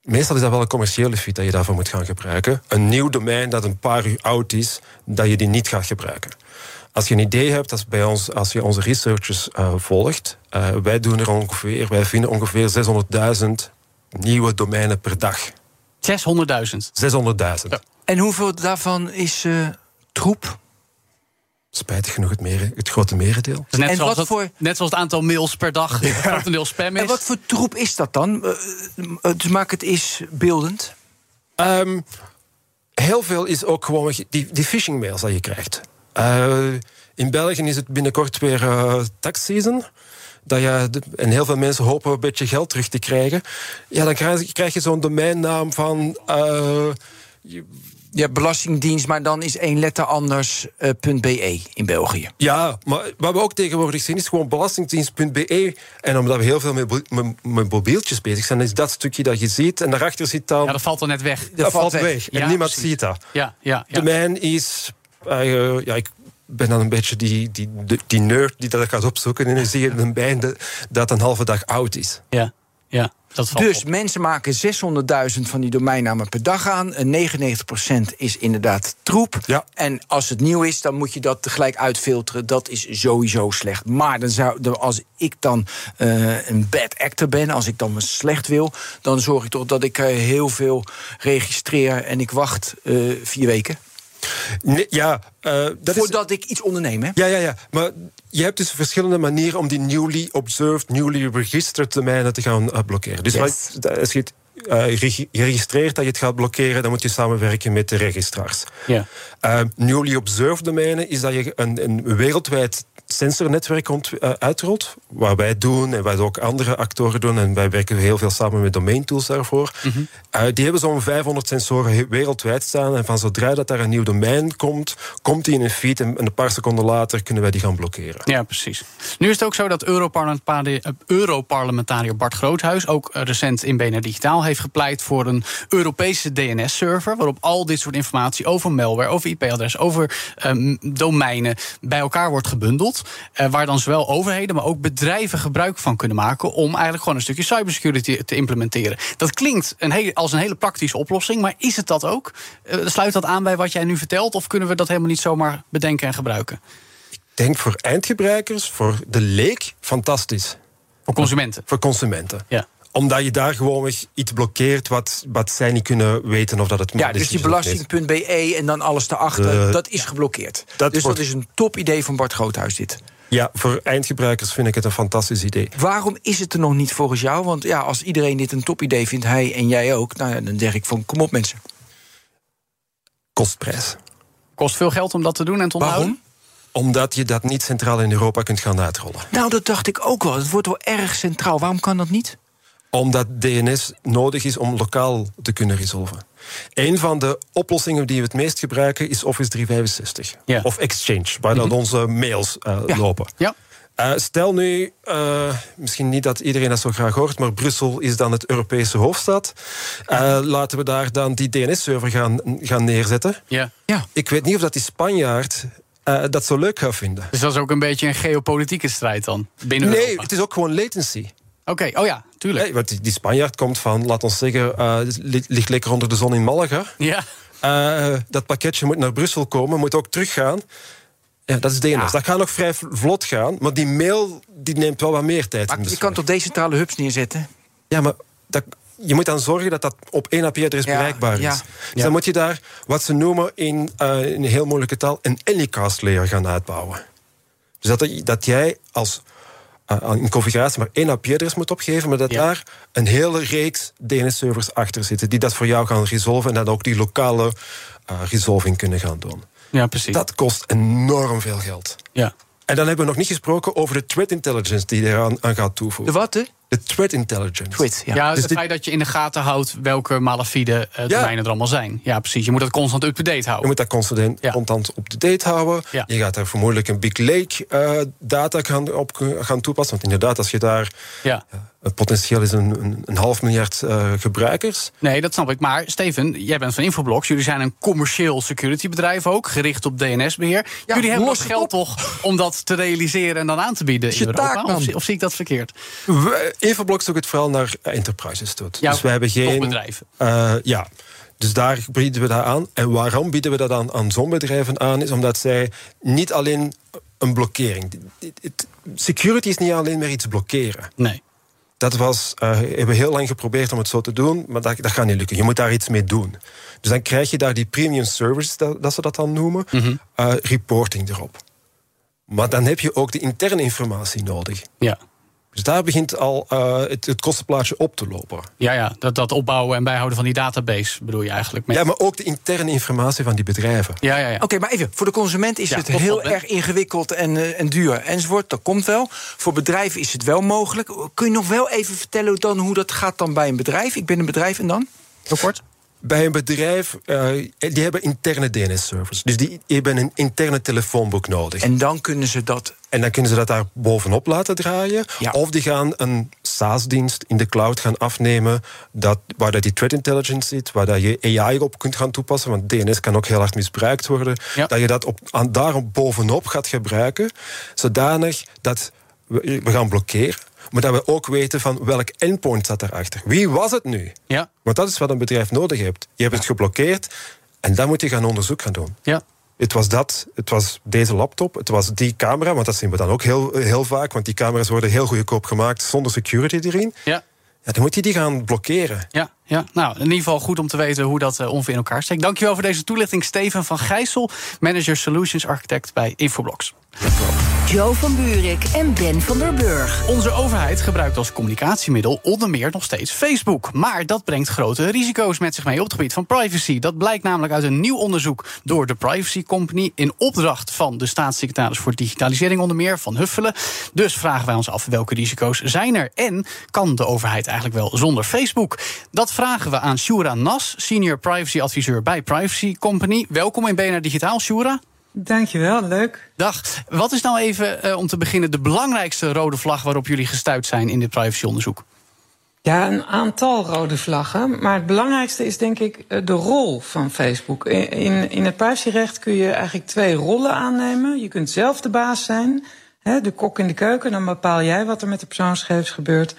Meestal is dat wel een commerciële feed dat je daarvoor moet gaan gebruiken. Een nieuw domein dat een paar uur oud is, dat je die niet gaat gebruiken. Als je een idee hebt, als, bij ons, als je onze researchers eh, volgt, eh, wij doen er ongeveer, wij vinden ongeveer 600.000 nieuwe domeinen per dag. 600.000. 600.000. En hoeveel daarvan is eh, troep? Spijtig genoeg het, mere, het grote merendeel. Dus net, En zoals wat het, voor- net zoals het aantal mails per dag, het (laughs) grotendeel spam is. En wat voor troep is dat dan? Dus maak het eens beeldend. Ehm, heel veel is ook gewoon die, die phishing mails dat je krijgt. Eh, in België is het binnenkort weer eh tax season. Dat je, en heel veel mensen hopen een beetje geld terug te krijgen. Ja, dan krijg, krijg je zo'n domeinnaam van. eh, je- Ja, belastingdienst, maar dan is één letter anders uh, .be in België. Ja, maar wat we ook tegenwoordig zien is gewoon belastingdienst.be. En omdat we heel veel met, met, met, mobieltjes bezig zijn, is dat stukje dat je ziet. En daarachter zit dan... Ja, dat valt er net weg. Dat, valt weg. En niemand ziet dat. Ja, ja, ja. De mijn is... Uh, ja, ik ben dan een beetje die, die, die nerd die dat gaat opzoeken. En dan zie je een bij dat een halve dag oud is. Ja, ja. dus mensen maken 600.000 van die domeinnamen per dag aan. 99% is inderdaad troep. Ja. En als het nieuw is, dan moet je dat tegelijk uitfilteren. Dat is sowieso slecht. Maar dan zou, als ik dan uh, een bad actor ben, als ik dan me slecht wil, dan zorg ik toch dat ik uh, heel veel registreer en ik wacht uh, vier weken. Nee, ja, uh, dat Voordat is... ik iets onderneem, hè? Ja, ja, ja. Maar je hebt dus verschillende manieren om die newly observed, newly registered domeinen te gaan uh, blokkeren. Dus yes. als je het uh, registreert dat je het gaat blokkeren, dan moet je samenwerken met de registraars. Ja. newly observed domeinen is dat je een, een wereldwijd sensornetwerk uh, uitrolt. Wat wij doen en wat ook andere actoren doen. En wij werken heel veel samen met domain tools daarvoor. Mhm. Eh, die hebben zo'n 500 sensoren wereldwijd staan. En van zodra dat daar een nieuw domein komt, komt die in een feed. En een paar seconden later kunnen wij die gaan blokkeren. Ja, precies. Nu is het ook zo dat Europarlementariër, Europarlementariër Bart Groothuis ook recent in BNR Digitaal heeft gepleit voor een Europese DNS-server. Waarop al dit soort informatie over malware, over IP-adres, over um, domeinen bij elkaar wordt gebundeld. Eh, waar dan zowel overheden, maar ook bedrijven gebruik van kunnen maken. om eigenlijk gewoon een stukje cybersecurity te implementeren. Dat klinkt een als een hele praktische oplossing, maar is het dat ook? Uh, sluit dat aan bij wat jij nu vertelt, of kunnen we dat helemaal niet zomaar bedenken en gebruiken? Ik denk voor eindgebruikers, voor de leek, fantastisch. Voor consumenten? Voor consumenten. Ja omdat je daar gewoon iets blokkeert wat, wat zij niet kunnen weten of dat het Ja, dus die belasting.be en dan alles erachter, dat is geblokkeerd. Dat dus dat is een top idee van Bart Groothuis dit. Ja, voor eindgebruikers vind ik het een fantastisch idee. Waarom is het er nog niet volgens jou? Want ja, als iedereen dit een top idee vindt, hij en jij ook, nou, dan zeg ik van kom op mensen. Kostprijs. Kost veel geld om dat te doen en te onthouden? Waarom? Omdat je dat niet centraal in Europa kunt gaan uitrollen. Nou, dat dacht ik ook wel. Het wordt wel erg centraal. Waarom kan dat niet? Omdat DNS nodig is om lokaal te kunnen resolven. Een van de oplossingen die we het meest gebruiken is Office 365 of Exchange, waar dan mhm. onze mails uh, ja. lopen. Ja. Uh, stel nu, uh, misschien niet dat iedereen dat zo graag hoort, maar Brussel is dan het Europese hoofdstad. Uh, laten we daar dan die DNS-server gaan, gaan neerzetten. Ja. Ja. Ik weet niet of dat die Spanjaard dat zo leuk gaat vinden. Dus dat is ook een beetje een geopolitieke strijd dan binnen Nee, Europa. het is ook gewoon latency. Oké, oh ja, tuurlijk. Nee, want die, Spanjaard komt van, laat ons zeggen, uh, ligt lekker onder de zon in Malaga. Ja. Uh, dat pakketje moet naar Brussel komen, moet ook teruggaan. Ja, dat is DNS. Ja. Dat gaat nog vrij vlot gaan, maar die mail die neemt wel wat meer tijd. Maar je kan toch decentrale hubs neerzetten? Ja, maar dat, je moet dan zorgen dat dat op één IP-adres ja, bereikbaar is. Ja. Dus dan moet je daar wat ze noemen in, uh, in een heel moeilijke taal een Anycast layer gaan uitbouwen. Dus dat, dat jij als uh, in configuratie maar één IP-adres moet opgeven, maar dat daar een hele reeks DNS-servers achter zitten die dat voor jou gaan resolven en dan ook die lokale uh, resolving kunnen gaan doen. Ja, precies. Dat kost enorm veel geld. Ja. En dan hebben we nog niet gesproken over de threat intelligence die eraan aan gaat toevoegen. De wat? De threat intelligence. Ja. ja dus, het feit dat je in de gaten houdt welke malafide uh, domeinen er allemaal zijn. Ja, precies. Je moet dat constant up-to-date houden. Je moet dat constant, ja. constant up-to-date houden. Ja. Je gaat daar vermoedelijk een Big Lake uh, data gaan, op gaan toepassen. Want inderdaad, als je daar... Ja. Het potentieel is een, een, een half miljard uh, gebruikers. Nee, dat snap ik. Maar Steven, jij bent van Infoblox. Jullie zijn een commercieel security bedrijf ook, gericht op DNS-beheer. Jullie hebben los geld toch om dat te realiseren en dan aan te bieden in Europa? Of, of, zie ik dat verkeerd? Infoblox doet het vooral naar enterprises doet. Ja, dus we hebben geen bedrijven. Uh, ja. Dus daar bieden we dat aan. En waarom bieden we dat aan, aan zo'n bedrijven aan? Is omdat zij niet alleen een blokkering. Security is niet alleen maar iets blokkeren. Nee. Dat was, uh, hebben we heel lang geprobeerd om het zo te doen, maar dat, dat gaat niet lukken. Je moet daar iets mee doen. Dus dan krijg je daar die premium service, dat, dat ze dat dan noemen, mm uh, reporting erop. Maar dan heb je ook de interne informatie nodig. Ja. Dus daar begint al uh, het, het, kostenplaatje op te lopen. Ja, ja dat, dat opbouwen en bijhouden van die database bedoel je eigenlijk. Met... Ja, maar ook de interne informatie van die bedrijven. Ja, ja, ja. Oké, maar even, voor de consument is het heel erg ingewikkeld en, uh, en duur enzovoort. Dat komt wel. Voor bedrijven is het wel mogelijk. Kun je nog wel even vertellen dan hoe dat gaat dan bij een bedrijf? Ik ben een bedrijf en dan? Heel kort. Bij een bedrijf, uh, die hebben interne DNS-servers. Dus die hebben een interne telefoonboek nodig. En dan kunnen ze dat... En dan kunnen ze dat daar bovenop laten draaien. Ja. Of die gaan een SaaS-dienst in de cloud gaan afnemen... Dat, waar dat die threat intelligence zit, waar dat je AI op kunt gaan toepassen... want DNS kan ook heel hard misbruikt worden. Ja. Dat je dat op, aan, daar bovenop gaat gebruiken... zodanig dat we, we gaan blokkeren maar dat we ook weten van welk endpoint zat daarachter. Wie was het nu? Ja. Want dat is wat een bedrijf nodig heeft. Je hebt het geblokkeerd en dan moet je gaan onderzoek gaan doen. Ja. Het was dat, het was deze laptop, het was die camera, want dat zien we dan ook heel, heel vaak, want die camera's worden heel goedkoop gemaakt zonder security erin. Ja. Ja, dan moet je die gaan blokkeren. Ja, ja, nou, in ieder geval goed om te weten hoe dat uh, ongeveer in elkaar steekt. Dankjewel voor deze toelichting, Steven van Gijssel, Manager Solutions Architect bij Infoblox. Joe van Buurik en Ben van der Burg. Onze overheid gebruikt als communicatiemiddel onder meer nog steeds Facebook. Maar dat brengt grote risico's met zich mee op het gebied van privacy. Dat blijkt namelijk uit een nieuw onderzoek door de Privacy Company... in opdracht van de staatssecretaris voor digitalisering onder meer, Van Huffelen. Dus vragen wij ons af welke risico's zijn er... en kan de overheid eigenlijk wel zonder Facebook? Dat vragen we aan Shura Nas, senior privacy adviseur bij Privacy Company. Welkom in BNR Digitaal, Shura. Dankjewel, leuk. Dag. Wat is nou even, uh, om te beginnen, de belangrijkste rode vlag waarop jullie gestuurd zijn in dit privacyonderzoek? Ja, een aantal rode vlaggen. Maar het belangrijkste is denk ik eh, de rol van Facebook. In, in het privacyrecht kun je eigenlijk twee rollen aannemen. Je kunt zelf de baas zijn, hè, de kok in de keuken. Dan bepaal jij wat er met de persoonsgegevens gebeurt.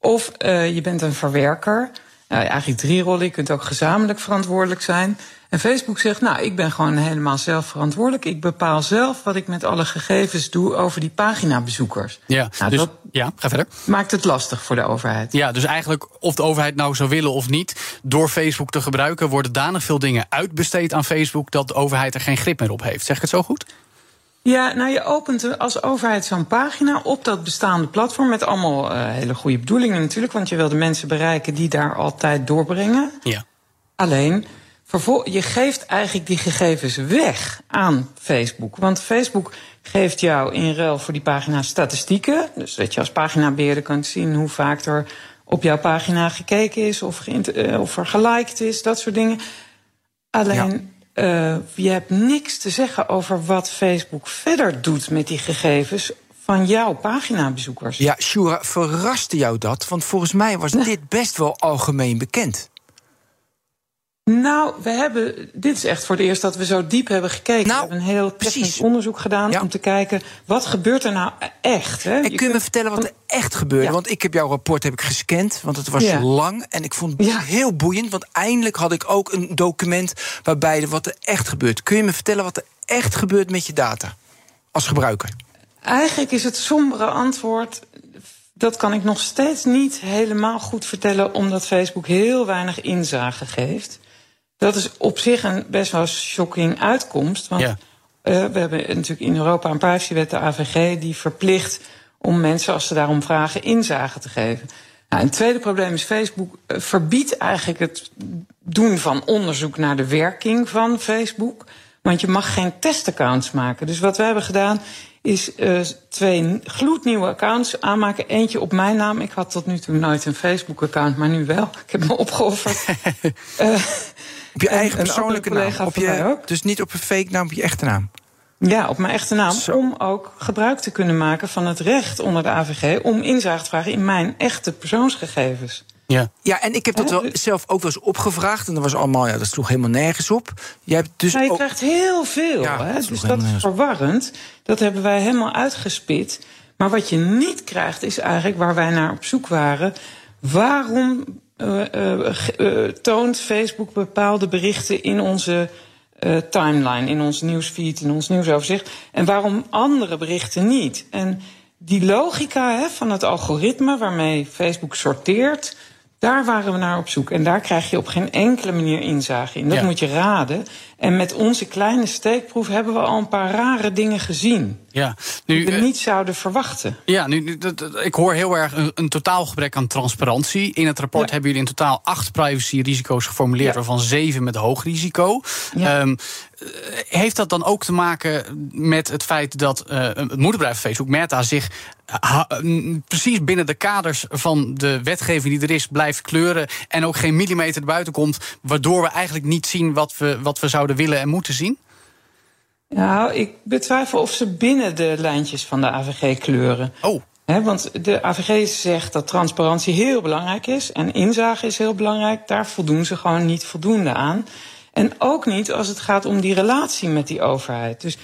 Of uh, je bent een verwerker. Nou, eigenlijk drie rollen. Je kunt ook gezamenlijk verantwoordelijk zijn. En Facebook zegt, nou, ik ben gewoon helemaal zelf verantwoordelijk. Ik bepaal zelf wat ik met alle gegevens doe over die paginabezoekers. Ja, nou, dus, dat ja, ga verder. Maakt het lastig voor de overheid. Ja, dus eigenlijk of de overheid nou zou willen of niet, door Facebook te gebruiken, worden danig veel dingen uitbesteed aan Facebook dat de overheid er geen grip meer op heeft. Zeg ik het zo goed? Ja, nou je opent als overheid zo'n pagina op dat bestaande platform met allemaal uh, hele goede bedoelingen natuurlijk, want je wil de mensen bereiken die daar altijd doorbrengen. Ja. Alleen, je geeft eigenlijk die gegevens weg aan Facebook. Want Facebook geeft jou in ruil voor die pagina statistieken. Dus dat je als paginabeheerder kunt zien hoe vaak er op jouw pagina gekeken is, of, uh, of er geliked is, dat soort dingen. Alleen. Uh, je hebt niks te zeggen over wat Facebook verder doet met die gegevens van jouw paginabezoekers. Ja, Shura, verraste jou dat? Want volgens mij was dit best wel algemeen bekend. Nou, we hebben. Dit is echt voor het eerst dat we zo diep hebben gekeken. Nou, we hebben een heel technisch onderzoek gedaan om te kijken wat gebeurt er nou echt. Hè? En kun je me vertellen wat er echt gebeurde? Want ik heb jouw rapport heb ik gescand, want het was lang en ik vond het heel boeiend. Want eindelijk had ik ook een document waarbij er wat er echt gebeurt. Kun je me vertellen wat er echt gebeurt met je data als gebruiker? Eigenlijk is het sombere antwoord dat kan ik nog steeds niet helemaal goed vertellen, omdat Facebook heel weinig inzage geeft. Dat is op zich een best wel shocking uitkomst. Want ja. uh, we hebben natuurlijk in Europa een privacywet, de AVG, die verplicht om mensen, als ze daarom vragen, inzage te geven. Nou, een tweede probleem is Facebook uh, verbiedt eigenlijk het doen van onderzoek naar de werking van Facebook. Want je mag geen testaccounts maken. Dus wat we hebben gedaan is uh, twee gloednieuwe accounts aanmaken. Eentje op mijn naam. Ik had tot nu toe nooit een Facebook-account, maar nu wel. Ik heb me opgeofferd. uh, (laughs) Op je eigen persoonlijke naam. Op je. Dus niet op een fake naam, op je echte naam. Ja, op mijn echte naam. Om ook gebruik te kunnen maken van het recht onder de AVG om inzage te vragen in mijn echte persoonsgegevens. Ja. ja, en ik heb dat wel dus- zelf ook wel eens opgevraagd. En dat was allemaal, ja, dat sloeg helemaal nergens op. Jij hebt dus nou, je krijgt heel veel. Ja, hè? Dat dus dat is verwarrend. Dat hebben wij helemaal uitgespit. Maar wat je niet krijgt, is eigenlijk waar wij naar op zoek waren. Waarom toont Facebook bepaalde berichten in onze timeline, in ons nieuwsfeed, in ons nieuwsoverzicht. En waarom andere berichten niet? En die logica hè, van het algoritme waarmee Facebook sorteert. Daar waren we naar op zoek. En daar krijg je op geen enkele manier inzage in. Dat ja. moet je raden. En met onze kleine steekproef hebben we al een paar rare dingen gezien. Ja, nu, die we uh, niet zouden verwachten. Ja, nu, ik hoor heel erg een, een totaal gebrek aan transparantie. In het rapport ja. hebben jullie in totaal acht privacy-risico's geformuleerd, ja. waarvan zeven met hoog risico. Um, heeft dat dan ook te maken met het feit dat uh, het moederbedrijf Facebook, Meta, zich precies binnen de kaders van de wetgeving die er is, blijft kleuren en ook geen millimeter buiten komt, waardoor we eigenlijk niet zien wat we, wat we zouden willen en moeten zien? Nou, ik betwijfel of ze binnen de lijntjes van de AVG kleuren. Oh. want de AVG zegt dat transparantie heel belangrijk is en inzage is heel belangrijk. Daar voldoen ze gewoon niet voldoende aan. En ook niet als het gaat om die relatie met die overheid. Dus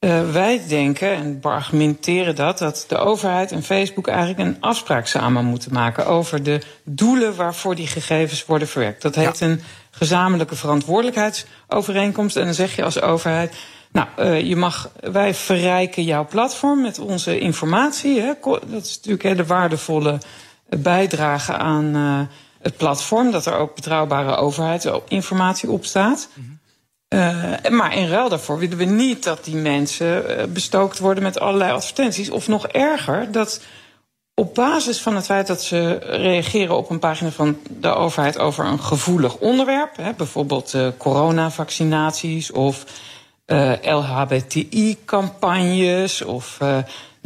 uh, wij denken en argumenteren dat, dat de overheid en Facebook eigenlijk een afspraak samen moeten maken over de doelen waarvoor die gegevens worden verwerkt. Dat heet een gezamenlijke verantwoordelijkheidsovereenkomst. En dan zeg je als overheid. Nou, uh, je mag, wij verrijken jouw platform met onze informatie. Hè. Dat is natuurlijk de waardevolle bijdrage aan uh, het platform, dat er ook betrouwbare overheidsinformatie op staat. Mm maar in ruil daarvoor willen we niet dat die mensen bestookt worden met allerlei advertenties. Of nog erger, dat op basis van het feit dat ze reageren op een pagina van de overheid over een gevoelig onderwerp, hè, bijvoorbeeld uh, coronavaccinaties of LHBTI-campagnes of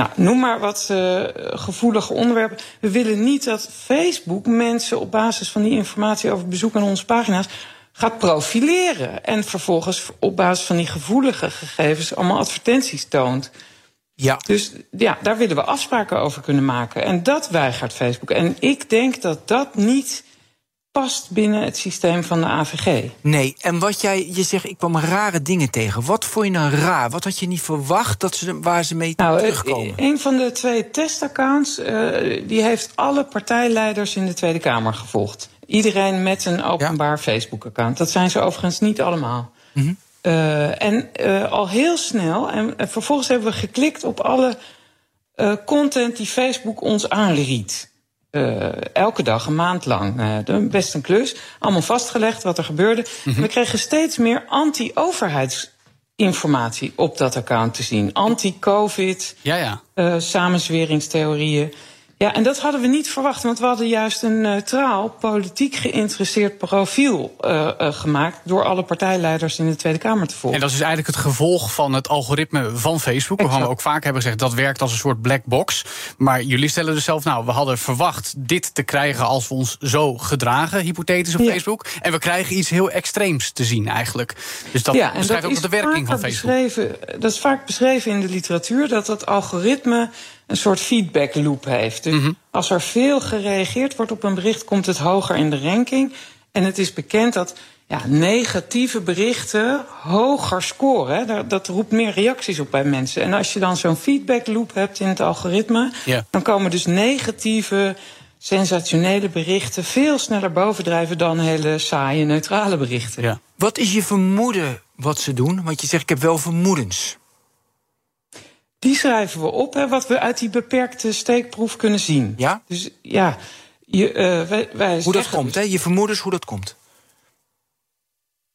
nou, noem maar wat uh, gevoelige onderwerpen. We willen niet dat Facebook mensen op basis van die informatie over bezoek aan onze pagina's gaat profileren. En vervolgens op basis van die gevoelige gegevens allemaal advertenties toont. Ja. Dus ja, daar willen we afspraken over kunnen maken. En dat weigert Facebook. En ik denk dat dat niet past binnen het systeem van de AVG. Nee, en wat jij, je zegt, ik kwam rare dingen tegen. Wat vond je nou raar? Wat had je niet verwacht dat ze, waar ze mee nou, terugkomen? Een van de twee testaccounts, uh, die heeft alle partijleiders in de Tweede Kamer gevolgd. Iedereen met een openbaar Facebook-account. Dat zijn ze overigens niet allemaal. Mm uh, en uh, al heel snel, en, vervolgens hebben we geklikt op alle content die Facebook ons aanriet. Elke dag, een maand lang. Best een klus. Allemaal vastgelegd wat er gebeurde. Mhm. We kregen steeds meer anti-overheidsinformatie op dat account te zien. Anti-COVID, ja, ja. Samenzweringstheorieën. Ja, en dat hadden we niet verwacht, want we hadden juist een neutraal, politiek geïnteresseerd profiel uh, uh, gemaakt door alle partijleiders in de Tweede Kamer te volgen. En dat is eigenlijk het gevolg van het algoritme van Facebook, waarvan we ook vaak hebben gezegd dat werkt als een soort black box. Maar jullie stellen dus zelf, nou, we hadden verwacht dit te krijgen als we ons zo gedragen, hypothetisch op ja. Facebook. En we krijgen iets heel extreems te zien eigenlijk. Dus dat ja, beschrijft ook de werking van Facebook. Dat is vaak beschreven in de literatuur, dat dat algoritme een soort feedback loop heeft. Dus mm-hmm. als er veel gereageerd wordt op een bericht, komt het hoger in de ranking. En het is bekend dat ja, negatieve berichten hoger scoren. Dat, dat roept meer reacties op bij mensen. En als je dan zo'n feedback loop hebt in het algoritme, yeah. dan komen dus negatieve sensationele berichten veel sneller bovendrijven dan hele saaie, neutrale berichten. Ja. Wat is je vermoeden wat ze doen? Want je zegt, ik heb wel vermoedens. Die schrijven we op, hè, wat we uit die beperkte steekproef kunnen zien. Ja? Dus ja, je, uh, wij, wij Hoe dat komt, hè? Je vermoedens hoe dat komt.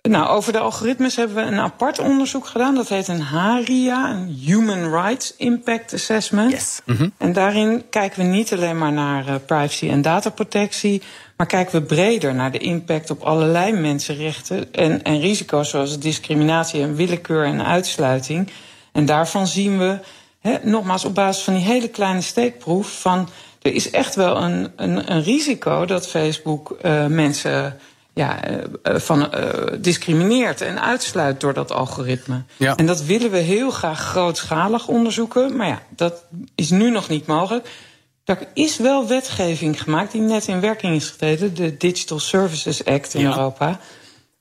Nou, over de algoritmes hebben we een apart onderzoek gedaan. Dat heet een HARIA, een Human Rights Impact Assessment. Yes. Mm -hmm. En daarin kijken we niet alleen maar naar uh, privacy en dataprotectie, maar kijken we breder naar de impact op allerlei mensenrechten en, en risico's zoals discriminatie en willekeur en uitsluiting. En daarvan zien we, he, nogmaals op basis van die hele kleine steekproef, van er is echt wel een, een, een risico dat Facebook uh, mensen ja, uh, van, uh, discrimineert en uitsluit door dat algoritme. Ja. En dat willen we heel graag grootschalig onderzoeken. Maar ja, dat is nu nog niet mogelijk. Er is wel wetgeving gemaakt die net in werking is getreden, de Digital Services Act in ja. Europa.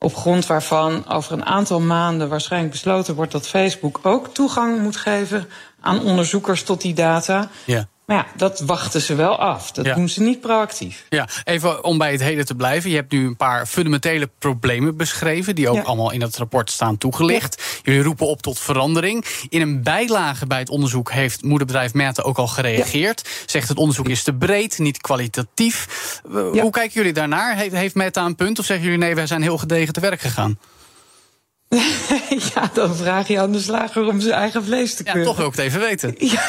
Op grond waarvan over een aantal maanden waarschijnlijk besloten wordt dat Facebook ook toegang moet geven aan onderzoekers tot die data. Ja. Maar ja, dat wachten ze wel af. Dat ja. doen ze niet proactief. Ja, even om bij het heden te blijven. Je hebt nu een paar fundamentele problemen beschreven... die ook ja. allemaal in dat rapport staan toegelicht. Jullie roepen op tot verandering. In een bijlage bij het onderzoek heeft moederbedrijf Meta ook al gereageerd. Zegt het onderzoek is te breed, niet kwalitatief. Hoe kijken jullie daarnaar? Heeft, heeft Meta een punt of zeggen jullie... nee, wij zijn heel gedegen te werk gegaan? (laughs) (laughs) ja, dan vraag je aan de slager om zijn eigen vlees te keuren. Ja, toch wil ik het even weten. (laughs) Ja,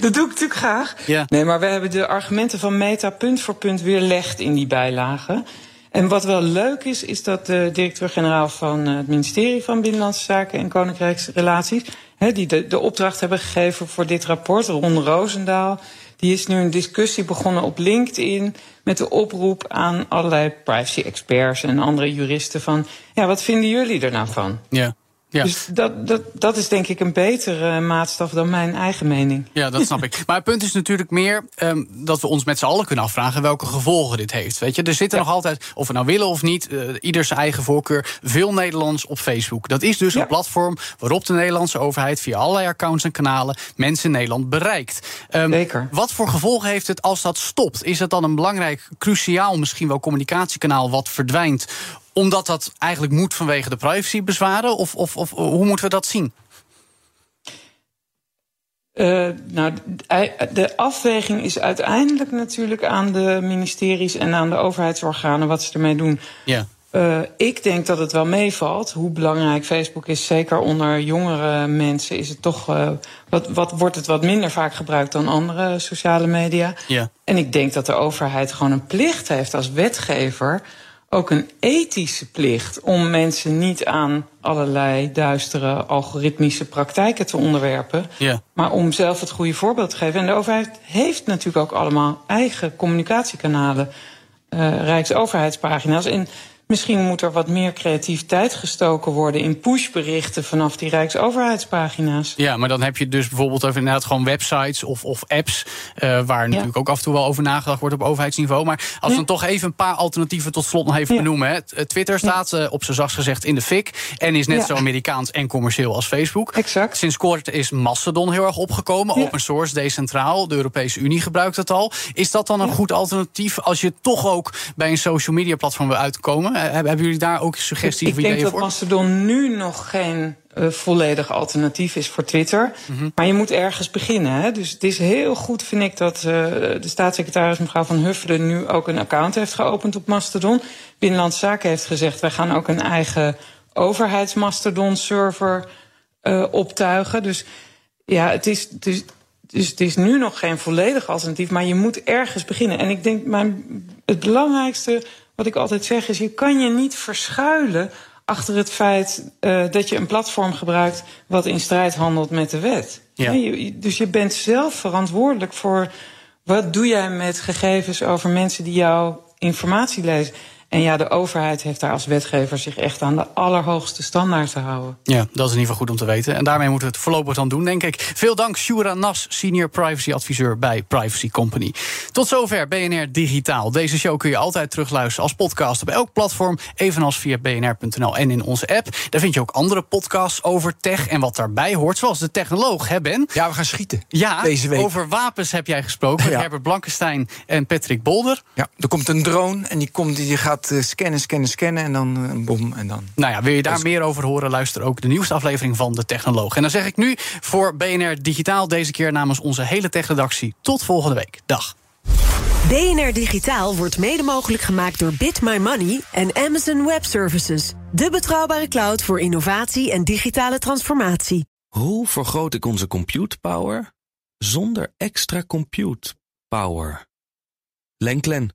dat doe ik natuurlijk graag. Ja. Nee, maar we hebben de argumenten van Meta punt voor punt weerlegd in die bijlagen. En wat wel leuk is, is dat de directeur-generaal van het ministerie van Binnenlandse Zaken en Koninkrijksrelaties, die de, de opdracht hebben gegeven voor dit rapport, Ron Roosendaal, die is nu een discussie begonnen op LinkedIn met de oproep aan allerlei privacy-experts en andere juristen van, ja, wat vinden jullie er nou van? Ja. Ja. Dus dat, dat, dat is denk ik een betere maatstaf dan mijn eigen mening. Ja, dat snap (laughs) ik. Maar het punt is natuurlijk meer um, dat we ons met z'n allen kunnen afvragen welke gevolgen dit heeft. Weet je, er zitten nog altijd, of we nou willen of niet, uh, ieder zijn eigen voorkeur, veel Nederlands op Facebook. Dat is dus ja. een platform waarop de Nederlandse overheid via allerlei accounts en kanalen mensen in Nederland bereikt. Um, Zeker. Wat voor gevolgen heeft het als dat stopt? Is het dan een belangrijk, cruciaal misschien wel communicatiekanaal wat verdwijnt? Omdat dat eigenlijk moet vanwege de privacybezwaren? Of, of, of hoe moeten we dat zien? Uh, nou, de afweging is uiteindelijk natuurlijk aan de ministeries en aan de overheidsorganen wat ze ermee doen. Ja. Uh, ik denk dat het wel meevalt. Hoe belangrijk Facebook is, zeker onder jongere mensen, is het toch. Uh, wat, wat wordt het wat minder vaak gebruikt dan andere sociale media? Ja. En ik denk dat de overheid gewoon een plicht heeft als wetgever ook een ethische plicht om mensen niet aan allerlei duistere algoritmische praktijken te onderwerpen, ja. maar om zelf het goede voorbeeld te geven. En de overheid heeft natuurlijk ook allemaal eigen communicatiekanalen, uh, Rijksoverheidspagina's. En Misschien moet er wat meer creativiteit gestoken worden in pushberichten vanaf die Rijksoverheidspagina's. Ja, maar dan heb je dus bijvoorbeeld over inderdaad gewoon websites of, of apps. Uh, waar natuurlijk ook af en toe wel over nagedacht wordt op overheidsniveau. Maar als we dan toch even een paar alternatieven tot slot nog even benoemen. Hè. Twitter staat uh, op zijn zachtst gezegd in de fik. En is net zo Amerikaans en commercieel als Facebook. Exact. Sinds kort is Mastodon heel erg opgekomen. Open source, decentraal. De Europese Unie gebruikt het al. Is dat dan een goed alternatief als je toch ook bij een social media platform wil uitkomen? Hebben jullie daar ook suggesties ik, voor? Ik denk dat Mastodon nu nog geen uh, volledig alternatief is voor Twitter. Mm -hmm. Maar je moet ergens beginnen. Hè? Dus het is heel goed, vind ik, dat uh, de staatssecretaris mevrouw Van Huffelen nu ook een account heeft geopend op Mastodon. Binnenlandse Zaken heeft gezegd, wij gaan ook een eigen overheidsmastodon-server uh, optuigen. Dus ja, het is, het is, dus het is nu nog geen volledig alternatief, maar je moet ergens beginnen. En ik denk, mijn, het belangrijkste wat ik altijd zeg is, je kan je niet verschuilen achter het feit uh, dat je een platform gebruikt wat in strijd handelt met de wet. Ja. Je, dus je bent zelf verantwoordelijk voor wat doe jij met gegevens over mensen die jouw informatie lezen. En ja, de overheid heeft daar als wetgever zich echt aan de allerhoogste standaard te houden. Ja, dat is in ieder geval goed om te weten. En daarmee moeten we het voorlopig dan doen, denk ik. Veel dank, Shura Nas, senior privacy adviseur bij Privacy Company. Tot zover BNR Digitaal. Deze show kun je altijd terugluisteren als podcast op elk platform, evenals via bnr.nl en in onze app. Daar vind je ook andere podcasts over tech en wat daarbij hoort, zoals de technoloog, hè Ben? Ja, we gaan schieten. Ja, deze week. over wapens heb jij gesproken (laughs) met Ja. Herbert Blankenstein en Patrick Bolder. Ja, er komt een drone en die, komt, die gaat eh, scannen, scannen, scannen en dan eh, een bom en dan. Nou ja, wil je daar meer over horen, luister ook de nieuwste aflevering van De Technoloog. En dan zeg ik nu voor BNR Digitaal deze keer namens onze hele techredactie tot volgende week. Dag. BNR Digitaal wordt mede mogelijk gemaakt door Bit My Money en Amazon Web Services. De betrouwbare cloud voor innovatie en digitale transformatie. Hoe vergroot ik onze compute power zonder extra compute power? Lenklen,